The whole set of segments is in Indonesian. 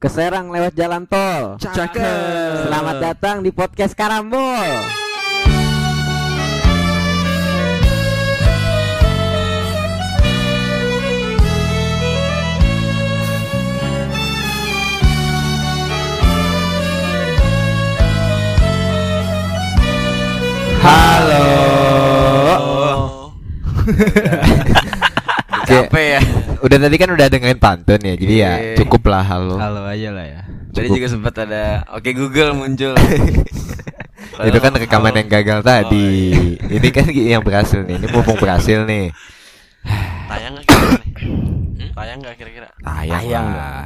ke Serang lewat jalan tol. Cakep. Selamat datang di podcast Karambol. Halo. Capek ya. Udah tadi kan udah dengerin pantun ya, jadi ya Oke. cukup lah halo. Halo aja lah ya. Tadi juga sempat ada Oke Google muncul. Itu kan rekaman yang gagal tadi. Ini kan yang berhasil nih. Ini mumpung berhasil nih. Tayang nggak kira-kira nih? Hmm? Tayang nggak kira-kira? Tayang Tayang lah.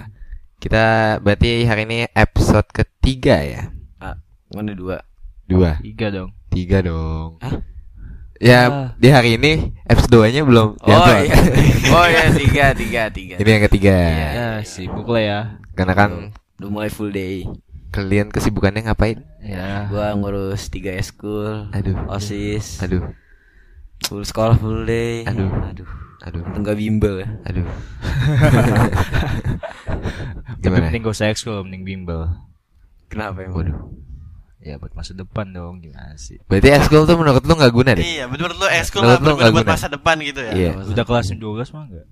Kita berarti hari ini episode ketiga ya. Ah, mana dua? Dua, Tiga dong. tiga dong. Hah? Ya Ah. di hari ini episode 2 nya belum Oh diupload. iya. Oh iya tiga tiga tiga. Ini yang ketiga. Ya sibuk lah ya. Karena kan Udah mulai full day. kalian kesibukannya ngapain? Ya. Gua ngurus tiga eskul. Aduh. Osis. Aduh, Full sekolah full day. Aduh. Aduh. aduh, Enggak bimbel ya. aduh. Tapi Gimana? mending gak usah ekskul, mending bimbel. Kenapa emang? Waduh. Ya buat masa depan dong gimana sih? Berarti eskul tuh menurut lu nggak guna deh? Iya, bener lu eskul Menurut lah lu nggak buat guna? masa depan gitu ya. Iya. Udah kelas 12 mah enggak?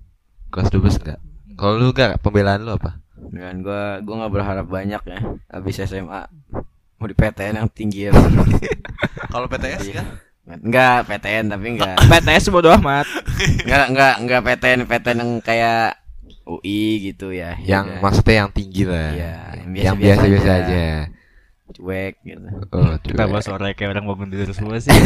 Kelas 12 enggak? Kalau lu enggak, pembelaan lu apa? Dan gua gua nggak berharap banyak ya. Habis SMA mau di PTN yang tinggi ya. Kalau PTS Iya. kan? Enggak PTN tapi enggak. PTS bodo amat. Enggak enggak enggak PTN PTN yang kayak UI gitu ya. Yang Ya, maksudnya yang tinggi lah. Iya, yang biasa-biasa biasa-biasa aja. aja. Cuek gitu. Oh, Kita cuek. bahas sore kayak orang bangun tidur semua sih.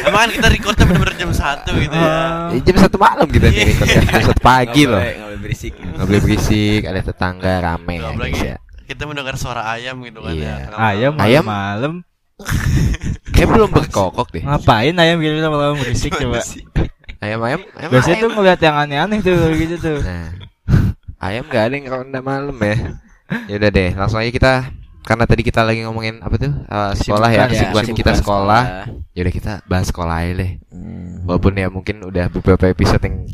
Emang kan kita recordnya bener-bener jam 1 gitu ya. Eh, jam satu malam kita nih record ya. Jam satu pagi Nggak loh. boleh- nggak boleh berisik. Nggak boleh berisik, ada tetangga rame ya, apalagi guys ya. kita mendengar suara ayam gitu kan Iya. ya. ayam Ayam? malam Kayak belum berkokok deh. ngapain ayam gitu malam berisik coba. Ayam-ayam, ayam. Biasanya ayam. tuh ngeliat yang aneh-aneh tuh gitu tuh. Nah, ayam gak ada yang ronda malam ya. Ya udah deh, langsung aja kita karena tadi kita lagi ngomongin apa tuh Eh, sekolah ya, Kesibukan ya, kita sekolah. Ya udah kita bahas sekolah aja deh. Hmm. Walaupun ya mungkin udah beberapa episode yang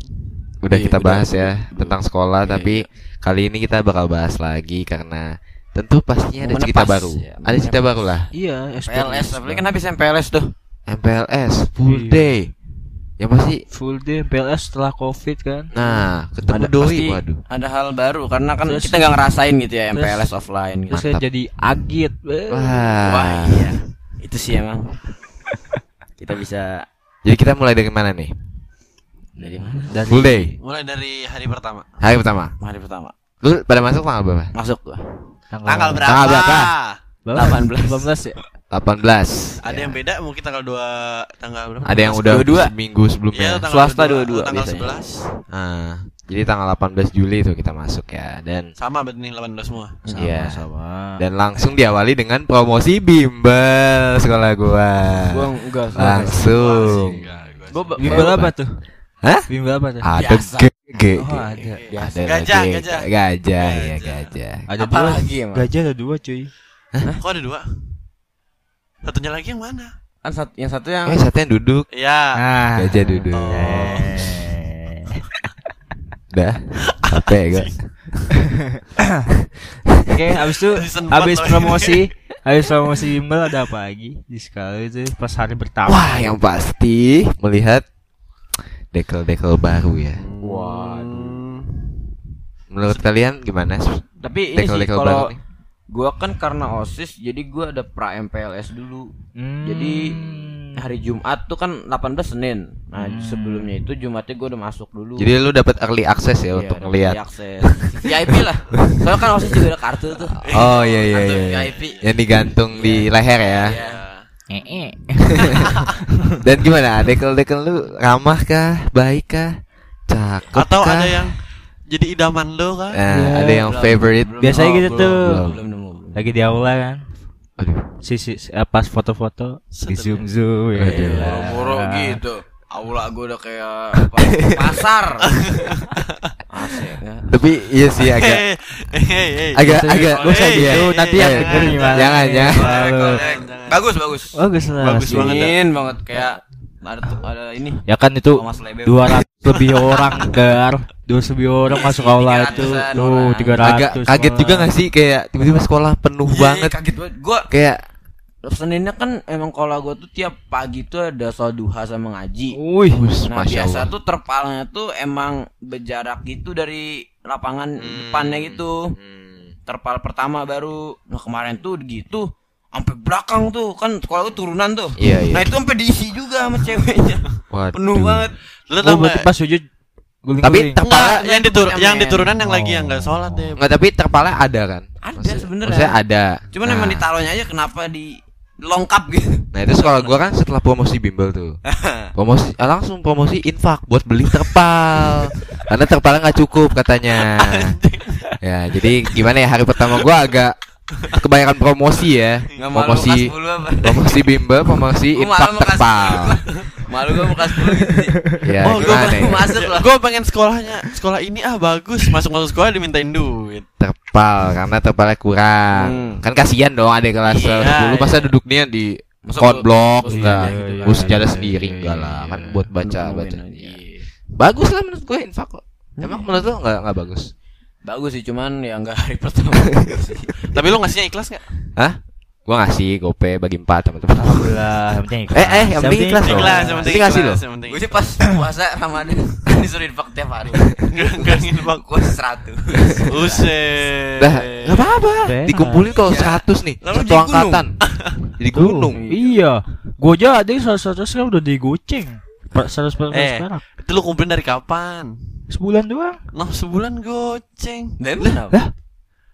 udah Iya, kita udah. bahas ya tentang sekolah, Iya, tapi kali ini kita bakal bahas lagi karena tentu pastinya ada cerita pas, baru. ya, ada cerita baru lah. Iya, PLS, apalagi kan habis MPLS tuh. MPLS full Iya. day. Ya pasti. full day PLS setelah Covid kan. Nah, ketemu Ada doi, pasti waduh. ada hal baru karena kan Terus- kita nggak ngerasain gitu ya terus- MPLS offline gitu. Terus saya jadi agit. Wah. Wah iya, itu sih emang. Kita bisa Jadi kita mulai dari mana nih? dari mana? Dari Full day. Mulai dari hari pertama. Hari pertama. Hari pertama. Lu pada masuk tanggal berapa? Masuk gua. Tanggal berapa? Tanggal berapa? berapa? 18. 18 ya? 18. Ada Ya. yang beda mungkin tanggal 2 tanggal berapa? Ada yang udah Dua-dua. seminggu Iya, sebelumnya. tanggal Swasta 22, dua-dua tanggal biasanya. 11. Nah, jadi tanggal 18 Juli itu kita masuk ya dan Sama berarti nih 18 semua. Iya. Sama. dan langsung diawali dengan promosi bimbel sekolah gua. Gua enggak langsung. Enggak, gua- Bimbel apa tuh? Hah? Bimbel apa tuh? Ada Biasa. G, G, Oh, ada. biasa. Ada Gajah, gajah. Gajah, ya gajah. Ada Apa dua. lagi emang? Gajah ada dua, cuy. Kok ada dua? Satunya lagi yang mana? Kan satu, yang satu yang Eh, satu yang duduk. Iya. Nah. Gajah duduk. Oh. Udah. Capek gua. Oke, habis itu habis promosi, habis promosi bimbel ada apa lagi di sekali itu pas hari pertama. Wah, yang pasti melihat dekel-dekel baru ya. Waduh. Menurut kalian gimana? Tapi ini sih Dekel-dekel kalau gua kan karena OSIS jadi gua ada pra MPLS dulu. Hmm. Jadi hari Jumat tuh kan 18 Senin. Nah, sebelumnya itu Jumatnya gua udah masuk dulu. Jadi lu dapat early access ya Iya, untuk dapat ngelihat. akses. VIP lah. Soalnya kan OSIS juga ada kartu tuh. Oh iya iya Kartu iya. VIP. Yang digantung di leher ya. Iya. Eh, Dan gimana? Dekel-dekel lu ramah kah? Baik kah? Cakep Atau kah? ada yang jadi idaman lo kan? Nah, Iya. ada yang Belum, favorite. belum. Biasanya Oh, gitu belum, tuh. Belum, belum. Lagi di aula kan. Aduh. Si, si, si- eh, pas foto-foto di zoom zoom ya. Boro gitu. Aula gua udah kayak apa, pasar. Asik ya. Tapi iya sih agak agak agak Hey, gitu, iya. nanti yang denger gimana. Jangan, jangan. Bagus, bagus. Bagus lah. Bagus banget. Banget kayak ada tuh ada ini. Ya kan itu Lebe. 200 lebih orang gar 200 lebih orang masuk aula itu 300-an Tuh. 300 Agak kaget juga gak sih kayak tiba-tiba sekolah penuh Iya, banget. Kaget banget. Gua Kayak Seninnya kan emang kalau gua tuh tiap pagi tuh ada sholat duha sama ngaji. Wih Nah Masya biasa Allah. tuh terpalnya tuh emang berjarak gitu dari lapangan depannya gitu. Hmm. Terpal pertama baru. Nah kemarin tuh gitu sampai belakang tuh kan sekolah tuh turunan tuh. Iya, iya. Nah itu sampai diisi juga sama ceweknya. Waduh. Penuh banget. Lu Gue tau berarti nggak? pas sujud guling Tapi Enggak, terpala yang ditur yang diturunan yang lagi Oh. yang nggak sholat deh. Enggak, tapi terpala ada kan? Ada sebenarnya. Maksudnya ada. Cuman nah, emang ditaruhnya aja kenapa di lengkap gitu. Nah, itu sekolah gua kan setelah promosi bimbel tuh. Promosi ah, langsung promosi infak buat beli terpal. Karena terpalnya nggak cukup katanya. ya, jadi gimana ya hari pertama gua agak kebanyakan promosi ya. Nggak promosi muka 10 apa? promosi bimbel, promosi infak muka terpal. 10. Malu 10 gitu. sih. Ya, oh, gue ya? masuk loh. gue pengen sekolahnya sekolah ini ah bagus masuk masuk sekolah dimintain duit terpal karena terpalnya kurang. Hmm. Kan kasihan dong ada kelas Iya, 10 masa iya. duduknya di Masa gua- block terus enggak. iya, gitu Gue kan. sejadah Iya, sendiri iya, enggak iya, lah, kan iya. buat baca baca. Iya. Bagus lah menurut gue infak kok. Emang menurut lo enggak enggak bagus? Bagus sih cuman ya enggak hari pertama sih. tapi lu ngasihnya ikhlas nggak Hah? Gua ngasih gope bagi empat teman-teman. Alhamdulillah yang penting Eh, eh, yang penting ikhlas loh. ikhlas yang penting ngasih ikhlas, lo. yang penting Gue sih pas puasa Ramadan disuruh infak tiap hari. Nggak- nggak infak. Gue 100. Uset. Dah, enggak apa-apa. Dikumpulin kalau 100 nih, Lalu satu angkatan. Jadi gunung. Iya Gue aja ada yang salah satu sekarang udah digoceng Per- Seratus per Eh, sekarang itu lu kumpulin dari kapan? Sebulan doang Nah, sebulan goceng. Dan kenapa?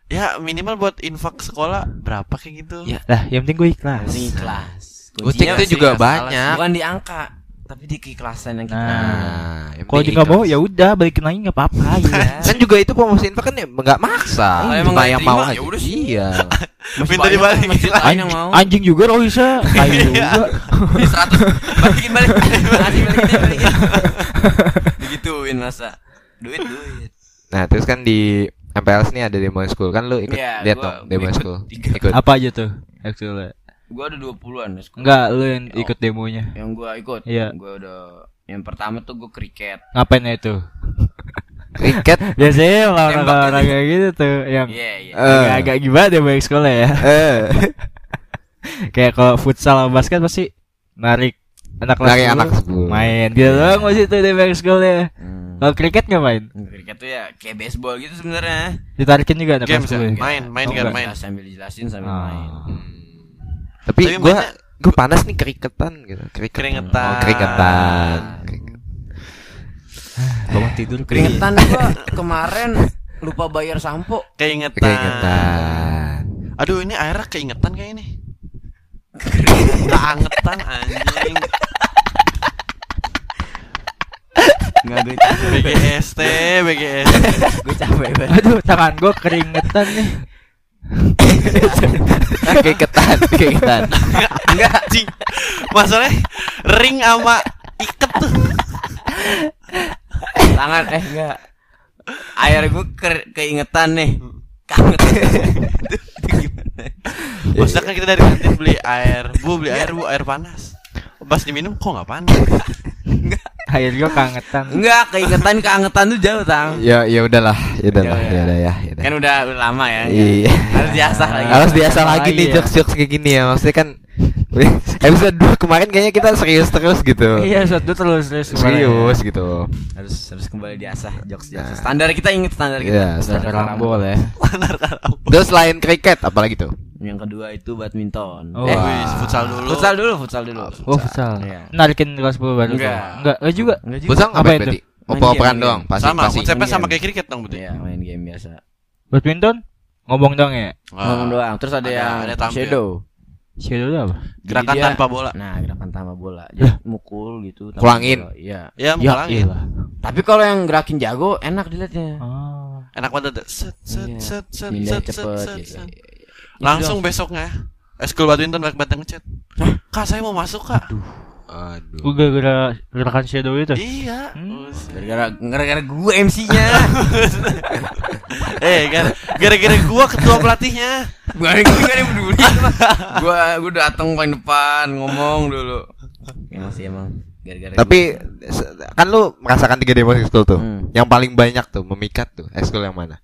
Ya, minimal buat infak sekolah berapa kayak gitu? Ya. Lah yang penting gue ikhlas Ini kelas. Goceng itu juga nggak banyak. bukan di angka, tapi di keikhlasan yang kita. Nah, yang Kalau nggak mau ikhlas. ya udah balikin lagi nggak apa-apa gitu Kan juga itu promosi infak kan ya enggak maksa. Kalau emang nggak yang mau ya aja. udah sih. Iya. Minta yang mau. Anjing juga Roisa Kayu juga Di 100 balikin balik. Makasih balikin balikin. Digituin masa. Duit duit. Nah, terus kan di MPLS nih ada demo school kan lu ikut Iya, lihat dong demo ikut school. tiga. Ikut. Apa aja tuh Actually Gua ada 20-an ya. Enggak lu yang Oh. ikut demonya Yang gua ikut. Iya. Gua udah yang pertama tuh gua kriket. Ngapain ya itu Kriket. Biasanya Tembak orang kayak gitu tuh Yang Iya, iya. Eh. agak-agak gimana deh baik sekolah ya Eh. Kayak kalau futsal sama basket pasti narik anak kelas 10 anak 10. main gitu doang masih tuh di back sekolah. Hmm. Kalau kriket nggak main? Kriket tuh ya kayak baseball gitu sebenarnya. Ditarikin juga anak kelas ya? 10. Main, main Oh, kan enggak. main. Ya, sambil dijelasin sambil Ah. main. Tapi Tapi gua mainnya- gua panas nih keriketan gitu. Kriket. Keringetan. Oh, keringetan. Keringet. Bangun tidur Keringetan gua kemarin lupa bayar sampo. Keingetan. Keringetan. Aduh, ini airnya keingetan kayak ini. Keangetan anjing. Enggak gue capek. BGST, BGST. gue capek banget. Aduh, tangan gua keringetan nih. Keringetan, keringetan. Enggak, anjing. Masalahnya ring sama iket tuh. Tangan eh enggak. Air gue ke- keingetan nih. Gimana? Maksudnya kan kita dari kantin beli air. Bu, beli air, Bu, air panas. Pas diminum kok nggak panas? Air gua kangetan. Enggak, keingetan keangetan tuh jauh, Tang. Ya ya udahlah, ya udahlah, Ya udah. ya udah ya. ya. Kan udah, lama ya. Iya. Harus diasah lagi. Harus biasa lagi nih Iya. jokes-jokes kayak gini ya. Maksudnya kan episode 2 kemarin kayaknya kita serius terus gitu. Iya, satu terus terus Serius gitu. Harus harus kembali diasah jokes jokes. Standar kita inget standar kita. Iya, Standar karambol ya. Terus selain kriket apalagi tuh? Yang kedua itu badminton. Oh. eh, Wih, futsal dulu. futsal dulu, futsal dulu. Oh, futsal. Iya. Narikin kelas 10 baru. Enggak. Enggak, enggak juga. Enggak juga. Futsal Apa berarti? Oper-operan doang, pasti sama, pasti. konsepnya sama kayak kriket dong berarti. Iya, main game biasa. Badminton ngomong dong ya. Ah, Ngomong doang. Terus ada, ada- yang ada tampil. shadow. Shadow itu apa? Gerakan Jadi dia- tanpa bola. Nah, gerakan tanpa bola. Jadi mukul gitu. tanpa Kulangin. Iya. Ya, Ya, mulangin. iyalah. Tapi kalau yang gerakin jago enak dilihatnya. Oh. Enak banget. Set, set, Iya. set, set, set, set, cepet. set, iya. Langsung besoknya. Eskul badminton banyak banget ngechat. Kak, saya mau masuk, Kak. Aduh. Gue gara-gara gerakan shadow itu. Iya. Hmm. Buset. Gara-gara gara-gara gue MC-nya. Eh, gara- gara-gara gua ketua pelatihnya. Gue gue gak ada yang peduli. Gua gua datang paling depan ngomong dulu. Ya masih emang gara-gara Tapi se- kan lu merasakan tiga demo ekskul tuh. Hmm. Yang paling banyak tuh memikat tuh ekskul yang mana?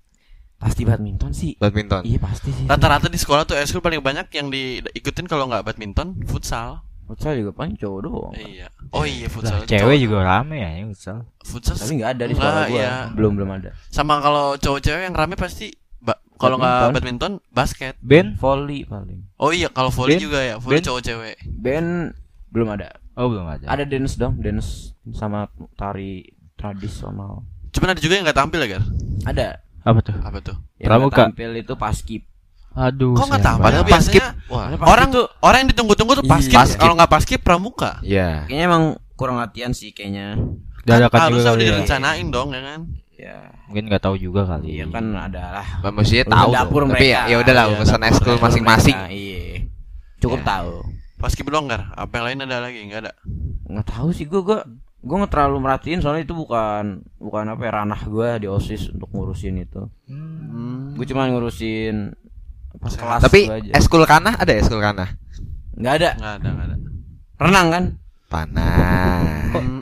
Pasti badminton sih. Badminton. Iya pasti sih. Rata-rata di sekolah tuh eskul paling banyak yang diikutin kalau nggak badminton, futsal. Futsal juga paling cowok doang. Iya. Oh iya futsal. cewek Cowok- juga rame ya, futsal. futsal. Tapi nggak ada di sekolah gua. iya. Belum belum ada. Sama kalau cowok-cewek yang rame pasti kalau nggak badminton, basket. Ben? Volley paling. Oh iya, kalau volley Ben? juga ya, volley Ben? cowok cewek. Band belum ada. Oh, belum ada. Ada dance dong, dance sama tari tradisional. Cuman ada juga yang nggak tampil ya, Gar? Ada. Apa tuh? Apa tuh? Yang Pramuka. tampil itu paskib. Aduh. Kok nggak banget. Padahal biasanya Wah. orang orang yang ditunggu-tunggu tuh paskib. Iya. Kalau nggak paskib pramuka. Iya. Kayaknya emang kurang latihan sih kayaknya. Dadakan juga Harusnya kali udah ya. direncanain dong ya kan. Ya, Mungkin nggak tahu juga kali. iya kan adalah Manusia Urusan tahu. dapur tuh. Tapi ya, mereka. ya udahlah Iya, urusan mereka. masing-masing. Iya. Cukup Ya. tahu. Paskib doang, Gar. Apa yang lain ada lagi? Nggak ada. Nggak tahu sih gua gua gua nggak terlalu merhatiin soalnya itu bukan bukan apa ya, ranah gua di OSIS untuk ngurusin itu. Hmm. Gue cuma ngurusin apa, kelas Tapi ekskul kanah ada ekskul kanah? nggak ada. Nggak ada, nggak ada. Renang kan? Panah.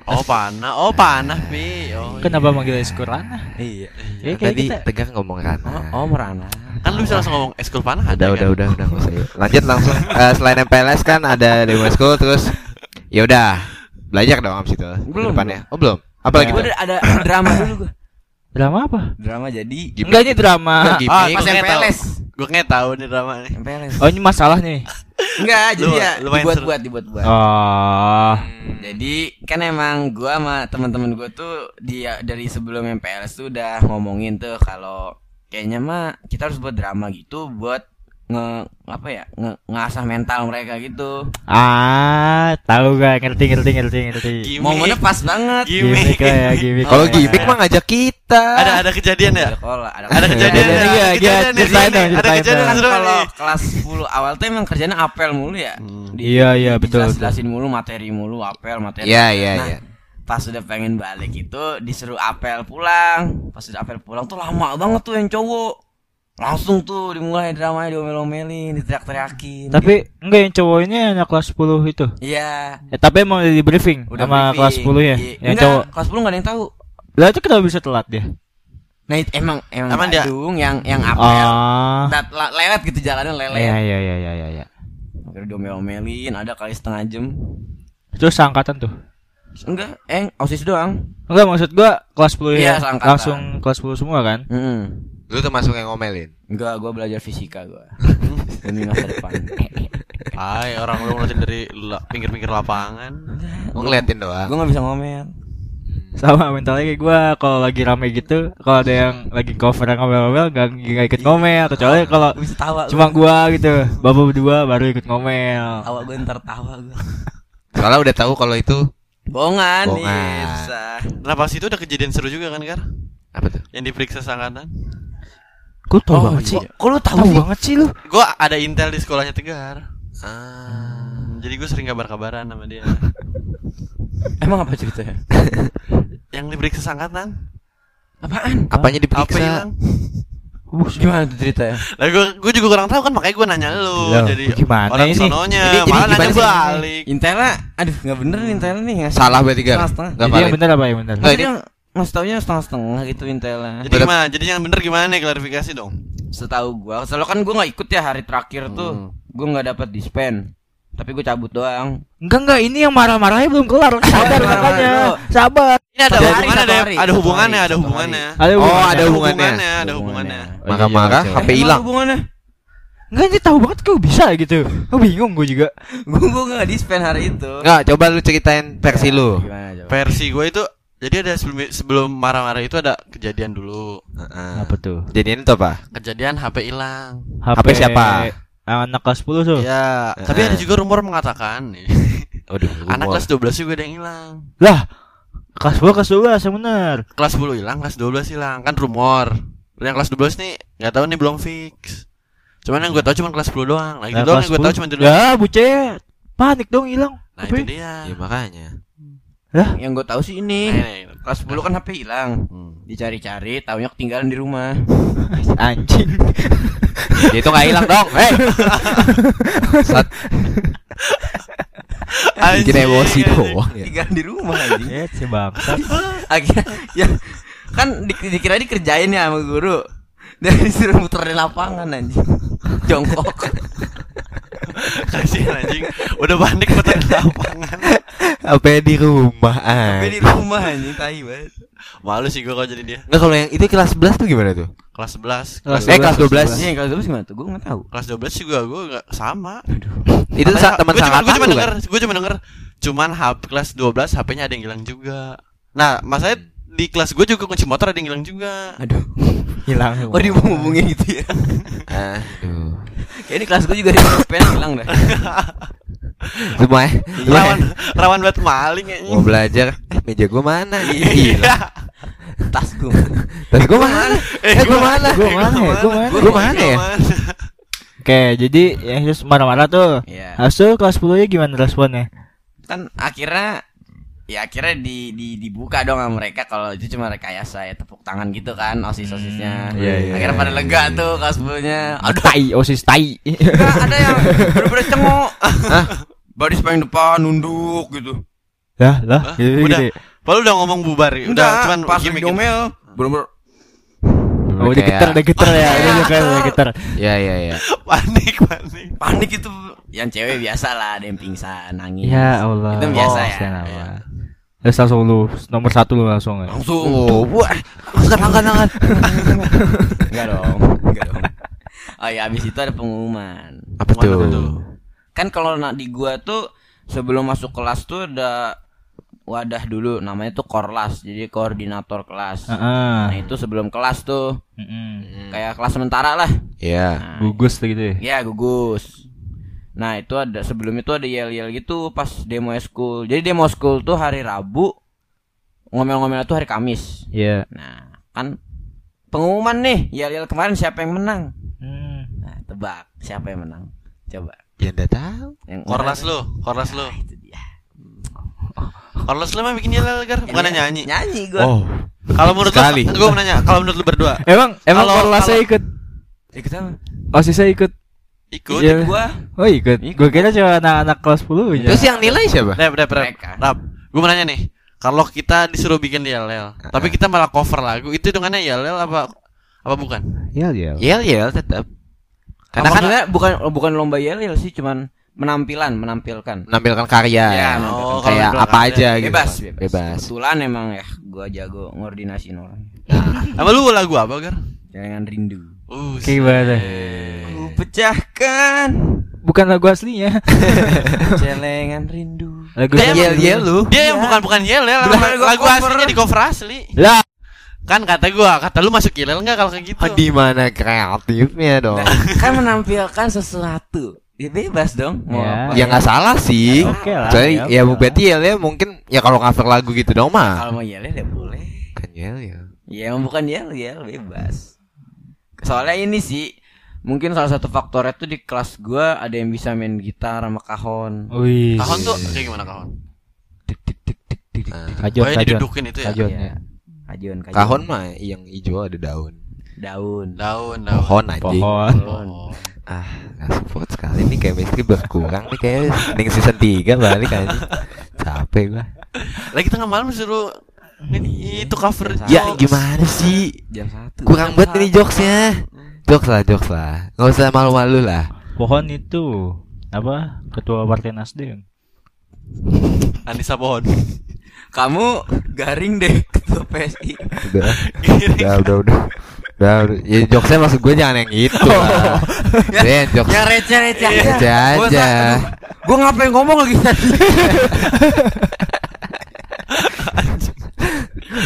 Oh panah, oh panah, Pi. Oh, iya. Kenapa manggil Eskurana? Iya. Ya, kayak Tadi kita. tegang ngomong Oh, kanah. oh merana. Kan lu bisa langsung ngomong eskul panah Udah, ada udah, kan? udah, udah, yuk. Lanjut langsung. Eh, selain MPLS kan ada demo ekskul terus ya udah belajar dong abis itu. Belum, Depannya. Oh belum. Apalagi Gue tuh? ada, drama dulu gue. Drama apa? Drama jadi Enggak ini drama. Gimik. Ah, Pas gue nggak tahu. MPLS. Gue nggak tahu nih drama nih. MPLS. Oh ini masalah nih. Enggak, jadi ya lumayan dibuat-buat, dibuat-buat. Oh. Jadi kan emang gua sama teman-teman gua tuh dia dari sebelum MPLS tuh udah ngomongin tuh kalau kayaknya mah kita harus buat drama gitu buat nge apa ya nge, ngasah mental mereka gitu. Ah, tahu gak? Ngerti, ngerti, ngerti, ngerti. Momennya pas banget. Lah ya, gimik. Kalau gimmick mah ngajak kita. Ada ada kejadian ya? Ada sekolah, ada Ada kejadian Iya, ya? iya, ceritain dong, Ada kejadian kalau nih. kelas 10 awal tuh emang kerjanya apel mulu ya. Di, Iya, iya, betul, Jelasin mulu materi mulu, apel materi. Iya, iya, Nah, iya. Pas udah pengen balik itu disuruh apel pulang. Pas udah apel pulang tuh lama banget tuh yang cowok. Langsung tuh dimulai dramanya diomel-omelin, diteriak-teriakin. Tapi enggak yang cowok ini anak kelas 10 itu. Iya. Ya, tapi emang udah di briefing sama briefing. kelas 10 ya. Iya. Yang Enggak, cowok. kelas 10 enggak ada yang tahu. Lah itu kenapa bisa telat dia? Nah, itu emang emang, Emang dia- Badung yang yang apel. Ah. Dat- la- lewat gitu jalannya lelet. Iya, iya, iya, iya, iya, iya. Akhirnya diomel-omelin, ada kali setengah jam. Terus seangkatan tuh. Enggak, eh OSIS doang. Enggak maksud gua kelas 10 Iya, ya. seangkatan. Langsung kelas 10 semua kan? Heeh. Lu termasuk yang ngomelin. Enggak, gua belajar fisika gua. Demi masa depan. Hai, orang lu ngeliatin dari pinggir-pinggir lapangan. Mau ngeliatin doang. gua enggak bisa ngomel. Sama mentalnya kayak gua kalau lagi rame gitu, kalau ada yang lagi cover yang ngomel-ngomel enggak enggak ikut ngomel kecuali kalau bisa tawa. cuma gua gitu. Bapak berdua baru ikut ngomel. tawa gua ntar tawa gua. Soalnya udah tahu kalau itu Bohongan, Bohongan. nih. susah. Nah pas itu udah kejadian seru juga kan, Gar? apa tuh? Yang diperiksa seangkatan. Kok tau Oh, banget sih? kok- lu tahu Tahu sih? banget sih lu. Gue ada intel di sekolahnya Tegar. Ah. Jadi gue sering kabar-kabaran sama dia. Emang apa ceritanya? Yang diperiksa seangkatan. Apaan? Apanya Apa diperiksa? hilang? Gimana tuh ceritanya? Lah gue gue juga kurang tahu kan makanya gue nanya lu. Loh, jadi gimana orang ini? sononya Ini jadi malah gimana nanya sih? balik. Intela, aduh nggak bener nih Intela nih. Salah berarti kan? Jadi yang benar apa yang? Nggak, Jadi ini- ngasih taunya setengah-setengah gitu Intela. Jadi gimana? Jadi yang bener gimana nih klarifikasi dong? Setahu gua, soalnya kan gua nggak ikut ya hari terakhir tuh. Gua nggak dapat dispen. Tapi gua cabut doang. Enggak enggak ini yang marah-marahnya belum kelar. Sabar makanya. Sabar. Ini ada hubungannya, ada, hari, ada hubungannya, ada hubungannya. Ada Oh, hubungannya. ada hubungannya. ada hubungannya. Oh, Marah-marah iya, HP Emang hilang. Hubungannya? Enggak ini tahu banget kok bisa gitu. Gue bingung gue juga. Gua gua nggak dispen hari itu. Enggak, coba lu ceritain versi lu. Gimana coba? Versi gue itu jadi ada sebelum sebelum marah-marah itu ada kejadian dulu. Heeh. Apa tuh? Jadian itu apa? Kejadian HP hilang. HP siapa? Anak kelas 10 tuh. Ya, tapi ada juga rumor mengatakan nih. Waduh, Anak rumor. kelas 12 juga ada yang hilang. Lah, kelas 10 kelas 12 yang benar. Kelas 10 hilang, kelas 12 hilang. Kan rumor. Yang kelas 12 nih nggak tahu nih belum fix. Cuman yang gue tahu cuma kelas 10 doang. Lagi Nah, doang kelas yang gue tahu 10. cuma itu doang. Ya, buceh panik dong hilang. Nah, HP. itu dia. Ya makanya. Yang gua tahu sih ini. Nih, nih. Kelas 10 kan HP hilang. Hmm. Dicari-cari, taunya ketinggalan di rumah. Anjing. Ya itu enggak hilang dong. Hei. Sat- Bikin Anjing, emosi anjing. doang ya. Tinggal di rumah anjing. Ya si bangsat. Akhirnya ya kan di, dikira dikerjain ya sama guru. Dan disuruh muter di lapangan anjing. Jongkok. Kasihan anjing. Udah panik putar di lapangan. Apa ya di rumah Sampai di ah. rumah anjing tai banget. Malu sih gua kalau jadi dia. Nggak kalau yang itu kelas 11 tuh gimana tuh? Kelas 11. Kelas Eh kelas 12. Iya, kalau dulu gimana tuh? Gue nggak tahu. Kelas 12 sih gua gua enggak sama. Itu sa- teman gue cuma, sangat gua cuma denger, gue cuma denger cuman HP kelas 12 HP-nya ada yang hilang juga. Nah, masalahnya di kelas gue juga kunci motor ada yang hilang juga. Aduh. Hilang. Oh dihubung-hubungin gitu ya. Aduh. Kayak ini kelas gue juga di pen hilang dah. Semua ya. rawan rawan buat maling kayaknya. Mau belajar, eh meja gua mana? Iya. Gila. Tas gue. Tas gua mana? Eh gua mana? Gua mana ya? Gua mana? Gua mana ya? Oke, jadi yang terus marah-marah tuh. Iya. Itu kelas 10 nya gimana responnya? Kan akhirnya ya akhirnya di, di dibuka dong sama mereka kalau itu cuma rekayasa ya tepuk tangan gitu kan osis osisnya iya, iya, akhirnya pada iya, lega iya. tuh kelas sepuluhnya aduh Tai, osis tai. enggak ada yang bener-bener cengok baris paling depan nunduk gitu Lah, lah. Hah? Gitu, Udah. gitu. Padahal udah ngomong bubar. Udah enggak cuman pas gimmick. diomel bener-bener Oh, udah getar, udah getar ya. Udah getar, udah getar. Ya ya ya. panik, panik. panik itu yang cewek biasa lah ada yang pingsan nangis Ya Allah. itu biasa Oh, ya Terus langsung lu nomor satu lu langsung ya. langsung Oh, wah. Angkat angkat angkat. enggak dong enggak dong oh ya abis itu ada pengumuman Apa tuh? tuh? kan kalau nak di gua tuh sebelum masuk kelas tuh ada wadah dulu namanya tuh korlas jadi koordinator kelas Heeh. nah itu sebelum kelas tuh Heeh. kayak kelas sementara lah Ya. nah, Gugus tuh gitu ya. ya gugus nah itu ada sebelum itu ada yel yel gitu pas demo school jadi demo school tuh hari rabu ngomel-ngomel tuh hari kamis Iya. nah kan pengumuman nih yel yel kemarin siapa yang menang Hmm. nah tebak siapa yang menang coba Ya enggak tahu. yang Korlas lu, korlas lu. Nah, itu dia Korlas lu mah bikin yel gar, bukan Iya, nyanyi. nyanyi gua Oh. Kalau menurut lu, gue mau nanya, kalau menurut lu berdua Emang emang Kalau- kalau- ikut ikut apa OSISnya ikut. Ikut. Iya. gua Oh ikut. Gue kira cuma anak-anak kelas 10 aja. Terus yang nilai siapa? Rap, rap, rap. Rap. Gue mau nanya nih, kalau kita disuruh bikin yel yel, tapi kita malah cover lagu, itu hitungannya yel yel apa apa bukan? Iya, iya. Yel yel tetap. Karena kan bukan bukan lomba yel yel sih, cuman penampilan, menampilkan. menampilkan karya. Ya, oh, kayak kalau apa menampilkan aja gitu. bebas, bebas. Bebas. Kebetulan emang ya gua jago ngordinasiin orang. Sama lu lagu apa, Gar? Jangan rindu. Uh, Kayak gimana? Ku pecahkan Bukan lagu aslinya. celengan rindu. lagu Dia Yel yel lu. Dia yang bukan bukan yel yel, Bener, lagu, aslinya di cover asli. Lah, Kan kata gua, kata lu masuk yel yel enggak kalau kayak gitu? Di mana kreatifnya dong? Nah, kan menampilkan sesuatu. Ya bebas dong. Mau Ya. apa? Ya nggak salah sih. Oke lah, Soalnya ya, ya berarti yel ya mungkin ya kalau cover lagu gitu dong mah. Kalau mau yel yel ya boleh. Kan yel yel. Ya emang bukan yel yel bebas. Soalnya ini sih mungkin salah satu faktornya tuh di kelas gua ada yang bisa main gitar sama kahon. wih. Kahon tuh kayak gimana kahon? Tik tik tik tik tik tik. Ah. Kajon, Oh, kajon. didudukin itu ya? Kajon, Iya. ya. Kajon, kajon. Kahon mah yang hijau ada daun. daun. Daun, daun. Pohon anjing. Pohon. Oh. Ah, gak support sekali nih chemistry berkurang nih kayak mending season 3 balik aja. Capek gua. Lagi tengah malam suruh ini itu cover Ya jokes. gimana sih? Jam satu. Kurang banget ini jokesnya. Jokes lah, jokes lah. Nggak usah malu-malu lah. Pohon itu apa? Ketua Partai Nasdem. Anissa Pohon. Kamu garing deh ketua PSI. Udah, udah, udah, udah. Udah, udah. Ya jokesnya maksud gue jangan yang itu lah. Ya, jokes. Yang aja. Receh aja. Gue ngapain ngomong lagi tadi?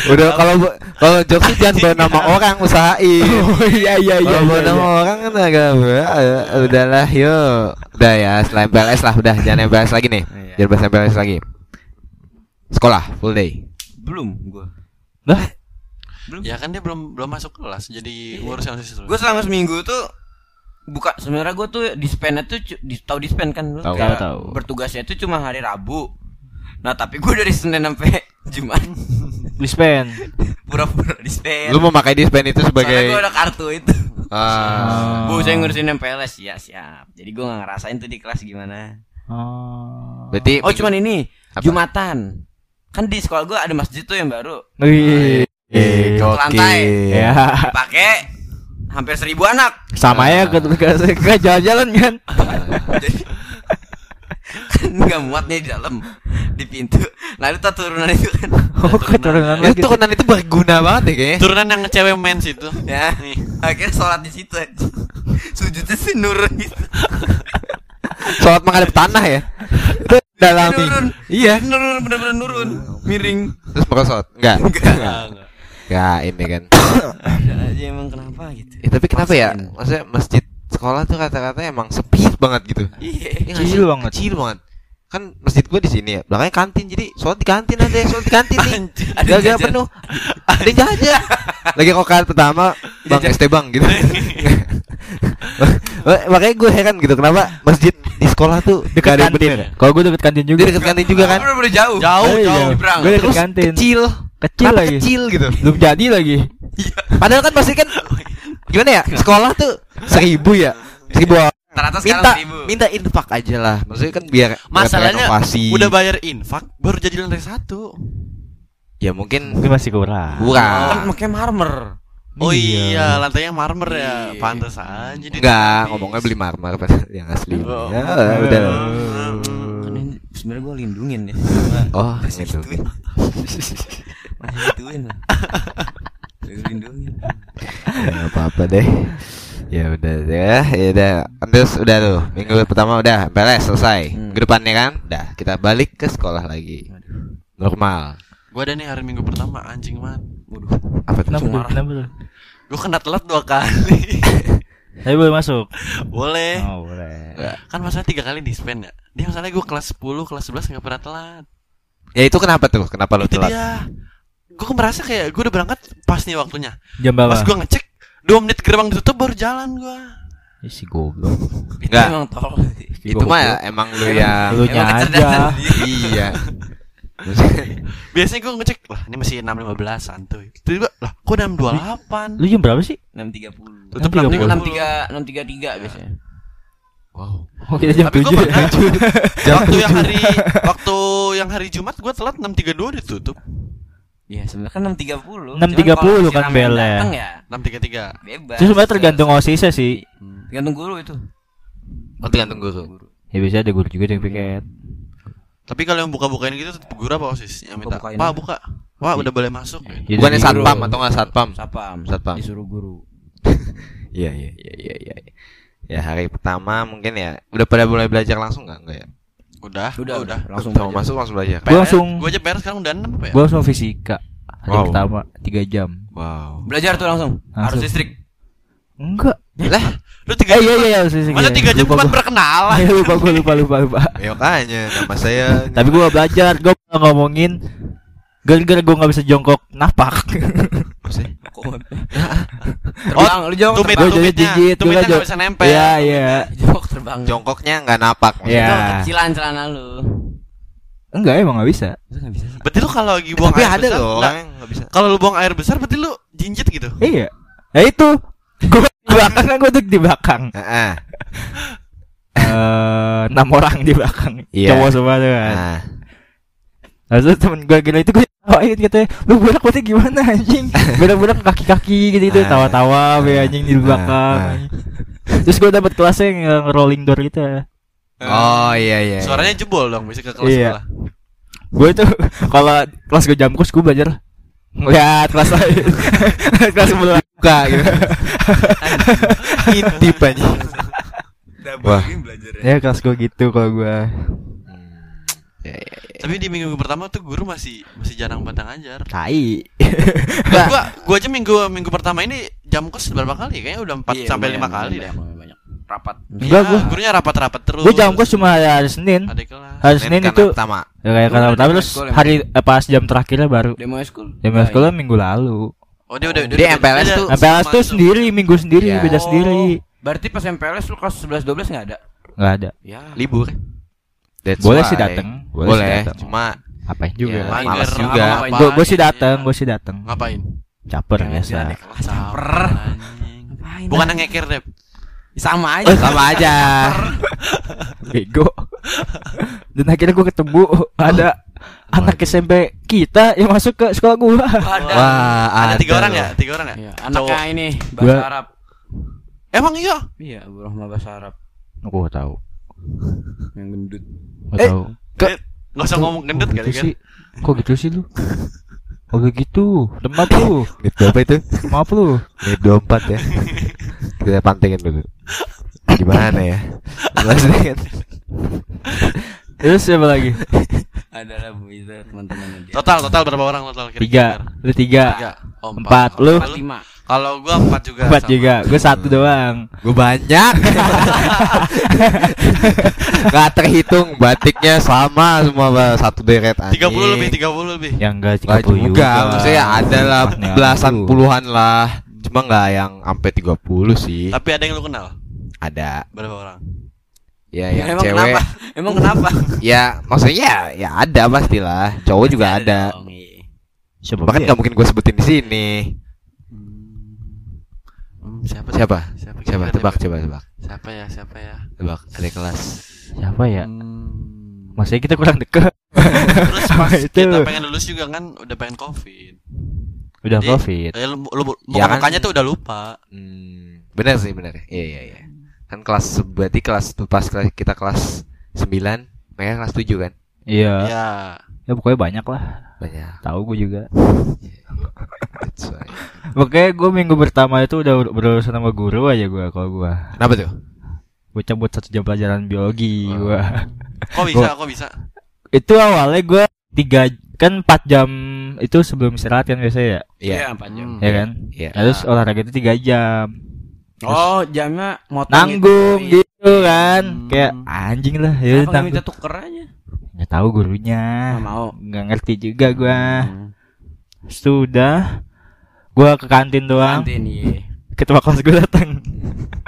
Udah kalau kalau jokes itu jangan bawa nama orang usahain. Oh iya iya Kalau bawa nama orang kan agak eh, udahlah yuk. Udah ya, selain PLS lah udah jangan yang PLS lagi nih. Iya. Jangan bahas yang PLS lagi. Sekolah full day. Belum gua. Lah, Ya kan dia belum belum masuk kelas jadi ngurus yang siswa. Gue selama seminggu tuh buka sebenarnya gue tuh dispennya tuh cu- di, tahu dispen kan lu Tahu. Kayak Tahu, tahu. bertugasnya itu cuma hari Rabu nah tapi gue dari Senin sampai Jumat dispen. pura-pura dispen Lu mau pakai dispen itu soalnya gue sebagai ada kartu itu ah, bu saya ngurusin MPLS ya siap jadi gue gak ngerasain tuh di kelas gimana Oh. Berarti Oh, cuman ini Apa? Jumatan. Kan di sekolah gua ada masjid tuh yang baru. Wih. Eh, lantai. Ya. Pakai hampir seribu anak. Sama ya ke ke, ke jalan-jalan kan. Jadi kan nggak muat nih di dalam di pintu. Nah itu tuh turunan itu kan. Oh, keturunan itu lagi. turunan itu berguna banget ya kayaknya. Turunan yang cewek mens itu. Ya, akhirnya sholat di situ. Sujudnya sih nurun gitu. Sholat menghadap tanah ya. Itu dalami. Nurun. Iya. Nurun bener-bener nurun. Miring. Terus merosot. Enggak. Enggak. Enggak ini kan. Aja emang kenapa gitu. Ya, tapi kenapa ya? Maksudnya masjid sekolah tuh kata-kata emang sepi banget gitu. Iya. Iya Kecil banget. Kecil banget. Kan masjid gua di sini ya. Belakangnya kantin jadi sholat di kantin aja, sholat di kantin nih. Ada Gak penuh. Ada yang jajan. Lagi kokaan pertama, Bang Jajan. ST Bang gitu. Makanya gue heran gitu kenapa masjid di sekolah tuh Dekat ada yang kantin. bener. Kalau gue deket kantin juga. Dia deket kantin juga kan. Bener-bener jauh. Jauh, iya. jauh. Nyebrang. Gue deket kantin. kecil. Kecil Kenapa lagi. kecil gitu. Belum jadi lagi. Padahal kan pasti kan gimana ya sekolah tuh seribu ya seribu Rata-rata minta sekarang seribu. minta infak aja lah maksudnya kan biar Masalahnya udah bayar infak baru jadi lantai satu. ya mungkin Mungkin masih kurang. Kan kurang pakai marmer. Oh Iya. iya, lantainya marmer ya. Iya. Pantes aja. enggak ditepis. ngomongnya beli marmer yang asli Oh. ya udah Kan ini sebenarnya gue lindungin ya. oh Masih gitu gituin. Masih gituin lindungin. ya, apa apa deh ya udah ya ya udah terus udah tuh minggu pertama udah beres selesai Hmm. depannya kan udah kita balik ke sekolah lagi normal Gua ada nih hari minggu pertama anjing banget. Waduh. apa tuh Kenapa Kenapa tuh? Gua kena telat dua kali. Tapi boleh masuk. Boleh. Oh, boleh. Kan masalah tiga kali di spend ya. Dia masalahnya gua kelas 10, kelas 11 nggak pernah telat. ya itu kenapa tuh kenapa lu Itu telat dia. Gua kan merasa kayak gua udah berangkat pas nih waktunya. Jam berapa? Pas gua ngecek 2 menit gerbang ditutup baru jalan gua. Ih, si goblok. Itu Enggak. emang tol. itu mah ya, emang lu yang Lu nya aja. iya Biasanya gua ngecek, lah ini masih 6.15 santuy. Tiba-tiba, lah kok udah 6.28? Lu jam berapa sih? 6.30. Tutup 6.30. 6.30. 6.33 biasanya. wow Oh, kita jam Tapi 7 pernah waktu yang hari waktu yang hari Jumat gua telat 6.32 ditutup. Iya, sebenarnya kan 6.30. 6.30 Cuman kalau masih kan rame yang belnya. datang ya 6.33. bebas. Itu sebenarnya tergantung osisnya sih. Tergantung guru itu. oh tergantung guru Ya bisa ada guru juga yang piket. Tapi kalau yang buka-bukain gitu tetap guru apa OSIS yang minta? Buka-bukain Pak buka. Wah, udah boleh masuk. Ya, bukannya satpam atau nggak satpam Sapam. Satpam. Disuruh guru. iya iya iya iya iya ya hari pertama mungkin ya udah pada mulai belajar langsung nggak enggak ya Udah, Udah, udah. Langsung belajar. masuk langsung belajar Gua langsung Gua aja PR sekarang udah 6 apa ya? gua langsung fisika. Hari Wow. pertama 3 jam. wow Belajar tuh langsung. Harus Langsung. listrik. Enggak. lah Lu 3 Eh iya iya iya fisika. Masa 3 jam Lupa bukan gua. perkenalan? Ayo, lupa gua lupa lupa lupa. ya makanya nama saya Tapi gua belajar, gua ngomongin gara-gara gua nggak bisa jongkok napak. Maksudnya? Oh, Terbang, lu jongkok tumit, Gua terbang. jadi tumitnya, jong- bisa nempel. Iya iya. Jongkok terbang. jongkoknya nggak napak Iya. Itu kecilan celana lu. Enggak emang nggak bisa. Bisa sih. Berarti lu kalau lagi buang tapi air ada besar, loh nggak bisa Kalau lu buang air besar berarti lu jinjit gitu. Iya. Ya itu. Gua di belakang kan gua duduk di belakang. Heeh. Eh, enam orang di belakang. Iya. Cowok semua tuh kan. nah Lalu temen gue gila itu gue tawain katanya Lu budak berarti gimana anjing? Budak-budak kaki-kaki gitu-gitu Ah. Tawa-tawa be anjing di belakang Ah. Terus gue dapet kelasnya yang rolling door gitu. Ya oh iya iya Suaranya jebol dong bisa ke kelas Iya. Gue itu kalau kelas gue jam kos gue belajar Ngeliat kelas lain. Kelas sebelah. Buka gitu. Intip aja Wah. belajar Ya kelas gue gitu kalau gue ya, ya, ya. Tapi di minggu pertama tuh guru masih masih jarang banget ngajar. Tai Nah, gua gua aja minggu minggu pertama ini jam kos berapa kali? Kayaknya udah 4 Iya, sampai 5 kali deh. Banyak, banyak. Rapat. Enggak, Iya, gua- gurunya rapat-rapat terus. Gue jam kos cuma hari, hari Senin ada kelas. Hari Senin Senin itu pertama ya, kayak tapi demo terus school hari eh, pas jam terakhirnya baru Demo school. Jam Ah, sekolah iya. minggu lalu Oh, dia udah Dia MPLS tuh MPLS tuh sendiri minggu sendiri Iya. beda sendiri Berarti pas MPLS lu kelas 11 12 enggak ada? nggak ada Ya. libur That's Boleh why. sih dateng, boleh boleh, sih dateng. cuma apain ya, juga malas apa- juga apa- gue gue sih dateng gue sih dateng Ngapain? caper biasa ada caper. Bukan yang ngeker, Dep. sama aja. sama aja bego Dan akhirnya gue ketemu ada anak SMP kita yang masuk ke sekolah gua. Ada. Wah, Ada tiga orang ya? Tiga orang ya? Iya, anaknya Cowok. ini bahasa Gua- Arab. Emang iya? Iya, Bu Rahma bahasa Arab gak tahu. yang gendut. Gak Eh, tahu. Eh, Nggak usah ngomong gendut Kok kali gitu kan? sih? Kok gitu sih lu? Kok gak gitu? Tempat lu. Menit berapa itu? Maaf lu. Menit 24 ya. Kita pantengin dulu. Gimana ya? Jelas kan? Terus siapa lagi? Adalah teman-temannya dia. Total, total berapa orang total? Tiga. kira-kira? Lu tiga. Tiga. Oh, Empat. Lu? Empat lima. Kalau gua empat juga. Empat sama. juga. Gue satu doang. Gue banyak. Gak terhitung batiknya sama semua satu deret anjing. 30 lebih, 30 lebih. Yang enggak Gak 30 juga, juga. maksudnya ada lah belasan puluhan lah. Cuma nggak yang sampai 30 sih. Tapi ada yang lu kenal? Ada. Berapa orang? Ya yang Emang cewek. kenapa? Emang kenapa? Ya maksudnya ya, ya ada pastilah. Cowok juga ada. iya. Siapa Bahkan dia? nggak mungkin gue sebutin di sini. Siapa? Siapa? Siapa? Coba kira-kira tebak, siapa? coba tebak. Siapa ya? Siapa ya? Tebak ada kelas. Siapa ya? Hmm. Maksudnya kita kurang deket. Terus pas Itu. kita pengen lulus juga kan udah pengen covid. Udah Jadi, covid. Ya, lu, lu, Ya kan? mukanya tuh udah lupa. Hmm, benar sih benar. Iya iya iya. Kan kelas berarti kelas pas kelas kita kelas 9, mereka kelas 7 kan? Iya. Ya. Ya pokoknya banyak lah. Banyak. Tahu gue juga. Pokoknya gue minggu pertama itu udah ber- berurusan sama guru aja gue kalau gue. Kenapa tuh? Gue cabut satu jam pelajaran biologi Oh. gue. Kok bisa? Kok bisa? itu awalnya gue tiga kan 4 jam itu sebelum istirahat kan biasanya ya, Iya. Iya, empat jam. Ya kan? Iya. Nah, Terus olahraga itu tiga jam. Oh, jamnya motong Nanggung gitu. gitu kan. Hmm. Kayak anjing lah Kenapa ya nanggung. minta tuker tahu gurunya. Nggak mau. Nggak ngerti juga gua. Hmm. Sudah gua ke kantin doang. Kantin, iya. Ketua kelas gua datang.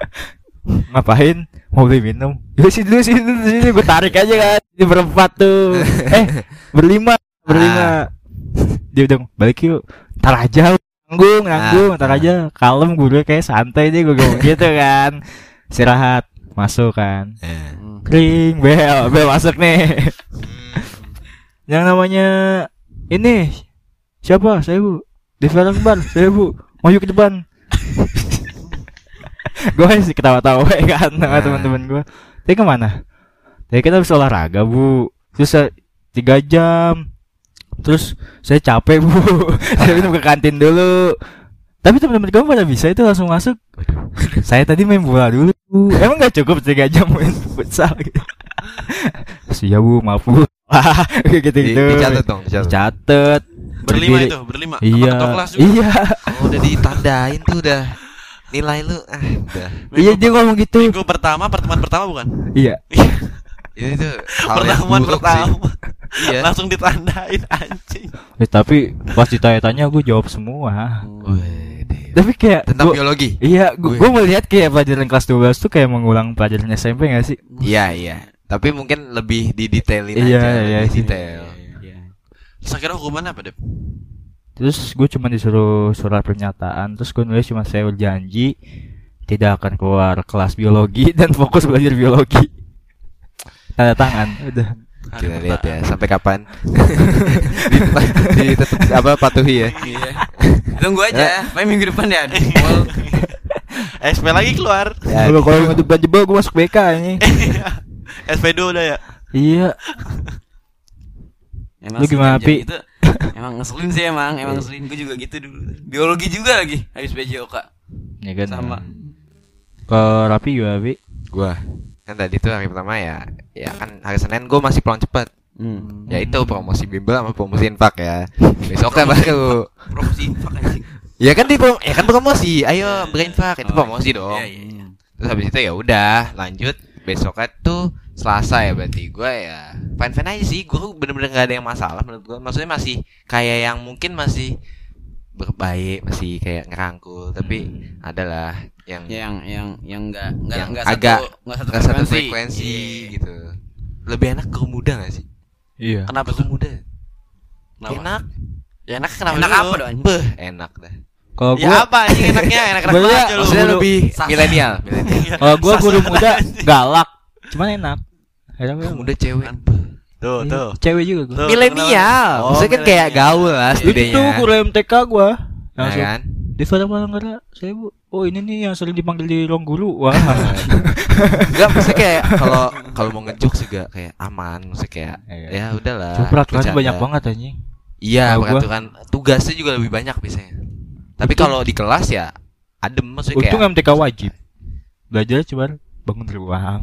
Ngapain? Mau beli minum? Ya sini dulu sini dulu sini gua tarik aja kan. Ini berempat tuh. eh, berlima, berlima. Dia udah balik yuk. Ntar aja nanggung, nanggung, ntar aja. Kalem guru kayak santai deh gua ngomong gitu kan. Istirahat, masuk kan. Hmm. Kring, bel, bel masuk nih. Yang namanya ini siapa? Saya bu. Devi Akbar, saya bu. Maju ke depan. gue sih ketawa-tawa ya kan sama Nah. teman-teman gue. Tadi ke mana? Tadi kita habis olahraga bu. Terus saya tiga jam. Terus saya capek bu. saya minum ke kantin dulu. Tapi teman-teman kamu pada bisa itu langsung masuk. saya tadi main bola dulu. Emang nggak cukup tiga jam main futsal gitu. Iya bu, maaf bu. Wah, kayak gitu Di, gitu. dicatat dong, dicatat. Catet. Berlima itu, berlima. Iya. Iya. Oh, udah ditandain tuh udah. Nilai lu ah udah. Minggu Iya dia ngomong gitu. Minggu pertama, pertemuan pertama bukan? Iya. Ini tuh hal yang Pertemuan pertama. Iya. Langsung ditandain anjing. Eh, tapi pas ditanya-tanya gue jawab semua. Wede. Tapi kayak Tentang gua- biologi. Iya, gue Wih. gue melihat kayak pelajaran kelas 12 tuh kayak mengulang pelajaran SMP gak sih? Iya, iya. Tapi mungkin lebih didetailin Iya, aja, iya lebih sih. detail. Terus akhirnya hukumannya apa, Dep? Terus gue cuma disuruh surat pernyataan, terus gue nulis cuma saya berjanji tidak akan keluar kelas biologi dan fokus belajar biologi. Tanda tangan, udah. Kita lihat ya sampai kapan. di, di tetep apa patuhi ya. Iya. Tunggu aja, paling minggu depan ya. Well, SP lagi keluar. Ya, Kalau kalau untuk bulan jebol gue masuk BK ini. SP2 udah ya. iya. emang Lu gimana, Pi? Itu, emang ngeselin sih emang, emang ngeselin. Gue juga gitu dulu. Biologi juga lagi, habis PJOK. Ya kan. Sama. Kalau Rapi juga, Pi. gua kan tadi tuh hari pertama ya ya kan hari Senin gua masih pulang cepet Hmm. ya itu promosi bimbel sama promosi infak ya besoknya baru Promosi infak anjing. ya kan di prom- ya kan promosi ayo berinfak itu Oh, promosi dong Iya, iya, iya. terus habis itu ya udah lanjut besoknya tuh Selasa ya berarti gua ya fine fine aja sih gua bener-bener gak ada yang masalah menurut gua maksudnya masih kayak yang mungkin masih berbaik masih kayak ngerangkul tapi adalah yang Ya, yang yang yang enggak enggak yang enggak agak satu enggak satu nggak satu frekuensi, frekuensi Iya. gitu lebih enak ke muda gak sih Iya. Kenapa ke tuh? muda Kenapa? enak Ya enak kenapa Enak dulu? apa dong? beh enak dah Kalau Ya gua apa anjing enaknya? Banget liat, aja lu. maksudnya lebih milenial milenial kalau gua guru muda galak, cuman enak. Helm apa? Muda cewek. Kan? Tuh, Iya, tuh. Cewek juga gua. Tuh, Milenial. kenapa? Maksudnya kan kayak gaul lah Itu guru MTK gua. Nah, kan? Di Farah Palanggara, saya bu. Oh ini nih yang sering dipanggil di ruang guru. Wah. Enggak maksudnya kayak kalau kalau mau ngejuk juga kayak aman, maksudnya kayak Iya. ya udahlah. Cuma bercanda. banyak banget anjing. Iya, gua- peraturan tugasnya juga lebih banyak biasanya. Tapi kalau di kelas ya adem maksudnya Untung kayak MTK wajib. Belajar cuma bangun ruang.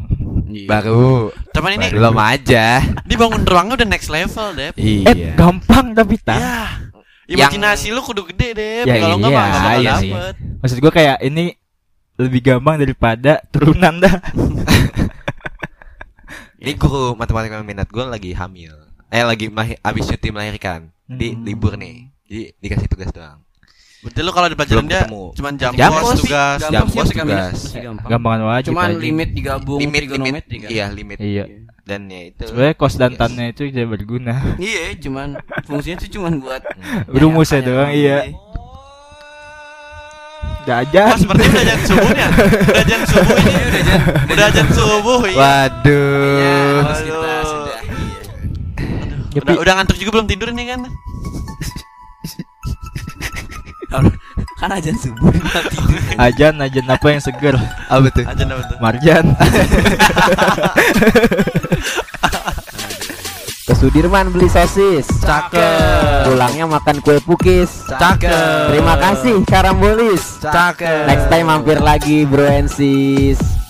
Iya. baru Cuman ini belum aja. dibangun ruangnya udah next level, Dep. Eh, Iya. gampang tapi tak. Ya. Imajinasi lu kudu gede, Dep. Ya, Kalau enggak iya, mah enggak bakal iya dapet. Maksud gua kayak ini lebih gampang daripada turunan dah. Ini guru matematika minat gue lagi hamil. Eh lagi abis cuti melahirkan. Di Hmm. libur nih. Jadi dikasih tugas doang. Berarti lu kalau di pelajaran dia cuman jam sih. tugas. Jam minat, tugas. gampang. Gampangan wajib. Cuman limit digabung limit limit kan. iya limit Iya. dan ya itu Sebenarnya kos dan Yes. tannya itu tidak berguna. Iya, cuman fungsinya tuh cuman buat Rumusnya doang iya. Aja. Wah, seperti udah jam subuhnya. Udah jam subuh ini. Udah jam, udah jam subuh. Iya. waduh Ya, kita sudah. Iya. Udah, udah ngantuk juga belum tidur nih kan? Kan ajan subuh. Ajan, ajan apa yang seger? apa tuh Aja apa tuh? Marjan. Ke Sudirman beli sosis. Cakep. Pulangnya makan kue pukis. Cakep. Terima kasih Karambolis. Cakep. Next time mampir lagi Bro and Sis.